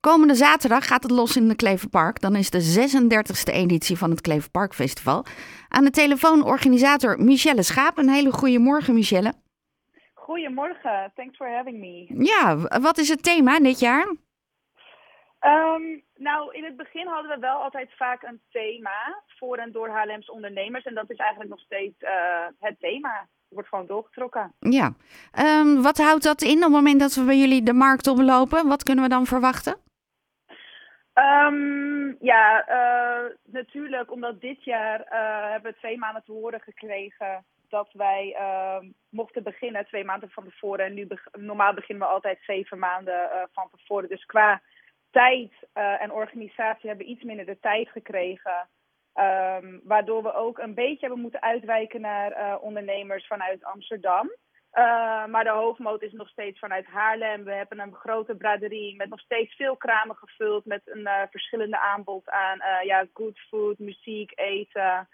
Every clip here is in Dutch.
Komende zaterdag gaat het los in de Kleverpark. Dan is de 36e editie van het Kleverpark Festival. Aan de telefoon organisator Michelle Schaap. Een hele goede morgen, Michelle. Goedemorgen, thanks for having me. Ja, wat is het thema dit jaar? Um, nou, in het begin hadden we wel altijd vaak een thema voor en door Haarlems ondernemers. En dat is eigenlijk nog steeds uh, het thema. Het wordt gewoon doorgetrokken. Ja. Um, wat houdt dat in op het moment dat we bij jullie de markt oplopen? Wat kunnen we dan verwachten? Um, ja, uh, natuurlijk, omdat dit jaar uh, hebben we twee maanden te horen gekregen dat wij uh, mochten beginnen twee maanden van tevoren. En nu normaal beginnen we altijd zeven maanden van tevoren. Dus qua tijd en organisatie hebben iets minder de tijd gekregen. Um, waardoor we ook een beetje hebben moeten uitwijken naar ondernemers vanuit Amsterdam. Uh, maar de hoofdmoot is nog steeds vanuit Haarlem. We hebben een grote braderie met nog steeds veel kramen gevuld. Met een verschillende aanbod aan ja, good food, muziek, eten.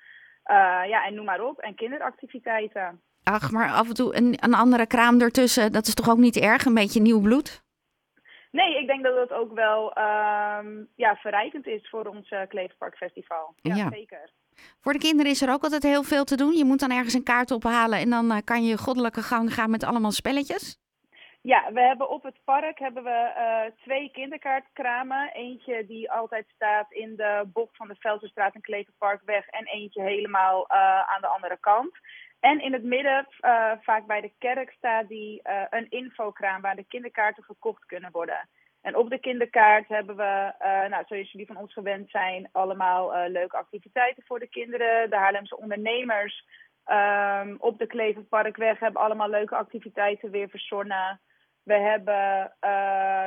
ja, en noem maar op. En kinderactiviteiten. Ach, maar af en toe een, een andere kraam ertussen, dat is toch ook niet erg? Een beetje nieuw bloed? Nee, ik denk dat het ook wel um, ja, verrijkend is voor ons uh, Kleefparkfestival. Ja, ja, zeker. Voor de kinderen is er ook altijd heel veel te doen. Je moet dan ergens een kaart ophalen en dan uh, kan je goddelijke gang gaan met allemaal spelletjes. Ja, we hebben op het park hebben we uh, twee kinderkaartkramen. Eentje die altijd staat in de bocht van de Velsenstraat en Kleverparkweg. En eentje helemaal aan de andere kant. En in het midden, uh, vaak bij de kerk, staat die een infokraam waar de kinderkaarten gekocht kunnen worden. En op de kinderkaart hebben we, nou, zoals jullie van ons gewend zijn, allemaal leuke activiteiten voor de kinderen. De Haarlemse ondernemers um, op de Kleverparkweg hebben allemaal leuke activiteiten weer verzonnen. We hebben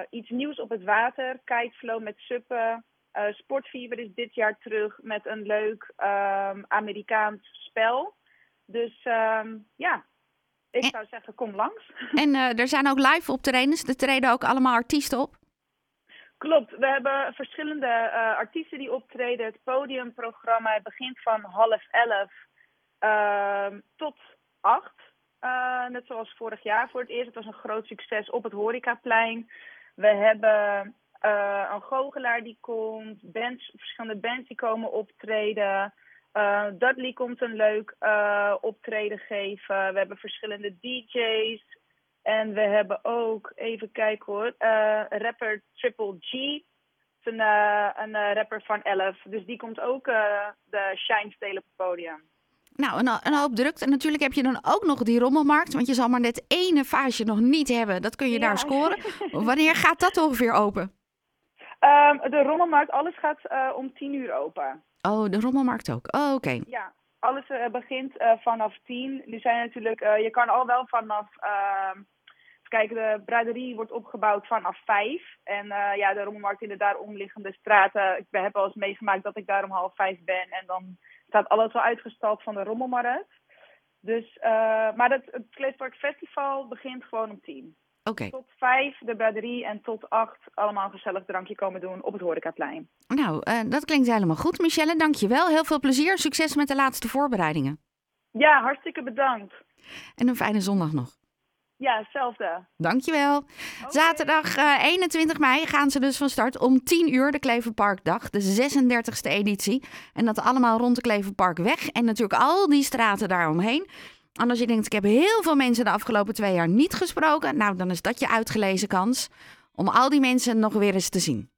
iets nieuws op het water, kiteflow met suppen. Sportfever is dit jaar terug met een leuk um, Amerikaans spel. Dus um, ja, ik en, zou zeggen, kom langs. En uh, er zijn ook live optredens. Er treden ook allemaal artiesten op. Klopt, we hebben verschillende uh, artiesten die optreden. Het podiumprogramma begint van half elf uh, tot acht. Uh, net zoals vorig jaar voor het eerst. Het was een groot succes op het Horecaplein. We hebben een goochelaar die komt, bands, verschillende bands die komen optreden. Uh, Dudley komt een leuk optreden geven. We hebben verschillende DJ's. En we hebben ook, even kijken hoor, rapper Triple G. Een, een rapper van Elf. Dus die komt ook de shine stelen op het podium. Nou, een, een hoop druk. En natuurlijk heb je dan ook nog die rommelmarkt. Want je zal maar net ene vaasje nog niet hebben. Dat kun je ja. daar scoren. Wanneer gaat dat ongeveer open? Um, de rommelmarkt, alles gaat uh, om tien uur open. Oh, de rommelmarkt ook. Oh, oké. Okay. Ja, alles uh, begint uh, vanaf tien. Nu zijn natuurlijk, je kan al wel vanaf, ehm, kijk, de braderie wordt opgebouwd vanaf vijf. En ja, de rommelmarkt in de daar omliggende straten. Ik heb wel eens meegemaakt dat ik daar om half vijf ben. En dan staat alles wel uitgestald van de rommelmarkt. Dus, maar het, het Kleedpark Festival begint gewoon om tien. Okay. Tot vijf de braderie en tot acht allemaal een gezellig drankje komen doen op het Horecaplein. Nou, uh, dat klinkt helemaal goed, Michelle. Dankjewel. Heel veel plezier. Succes met de laatste voorbereidingen. Ja, hartstikke bedankt. En een fijne zondag nog. Ja, hetzelfde. Dankjewel. Okay. Zaterdag uh, 21 mei gaan ze dus van start om 10 uur de Kleverparkdag, de 36e editie. En dat allemaal rond de Kleverparkweg en natuurlijk al die straten daaromheen. En als je denkt, ik heb heel veel mensen de afgelopen twee jaar niet gesproken, nou dan is dat je uitgelezen kans om al die mensen nog weer eens te zien.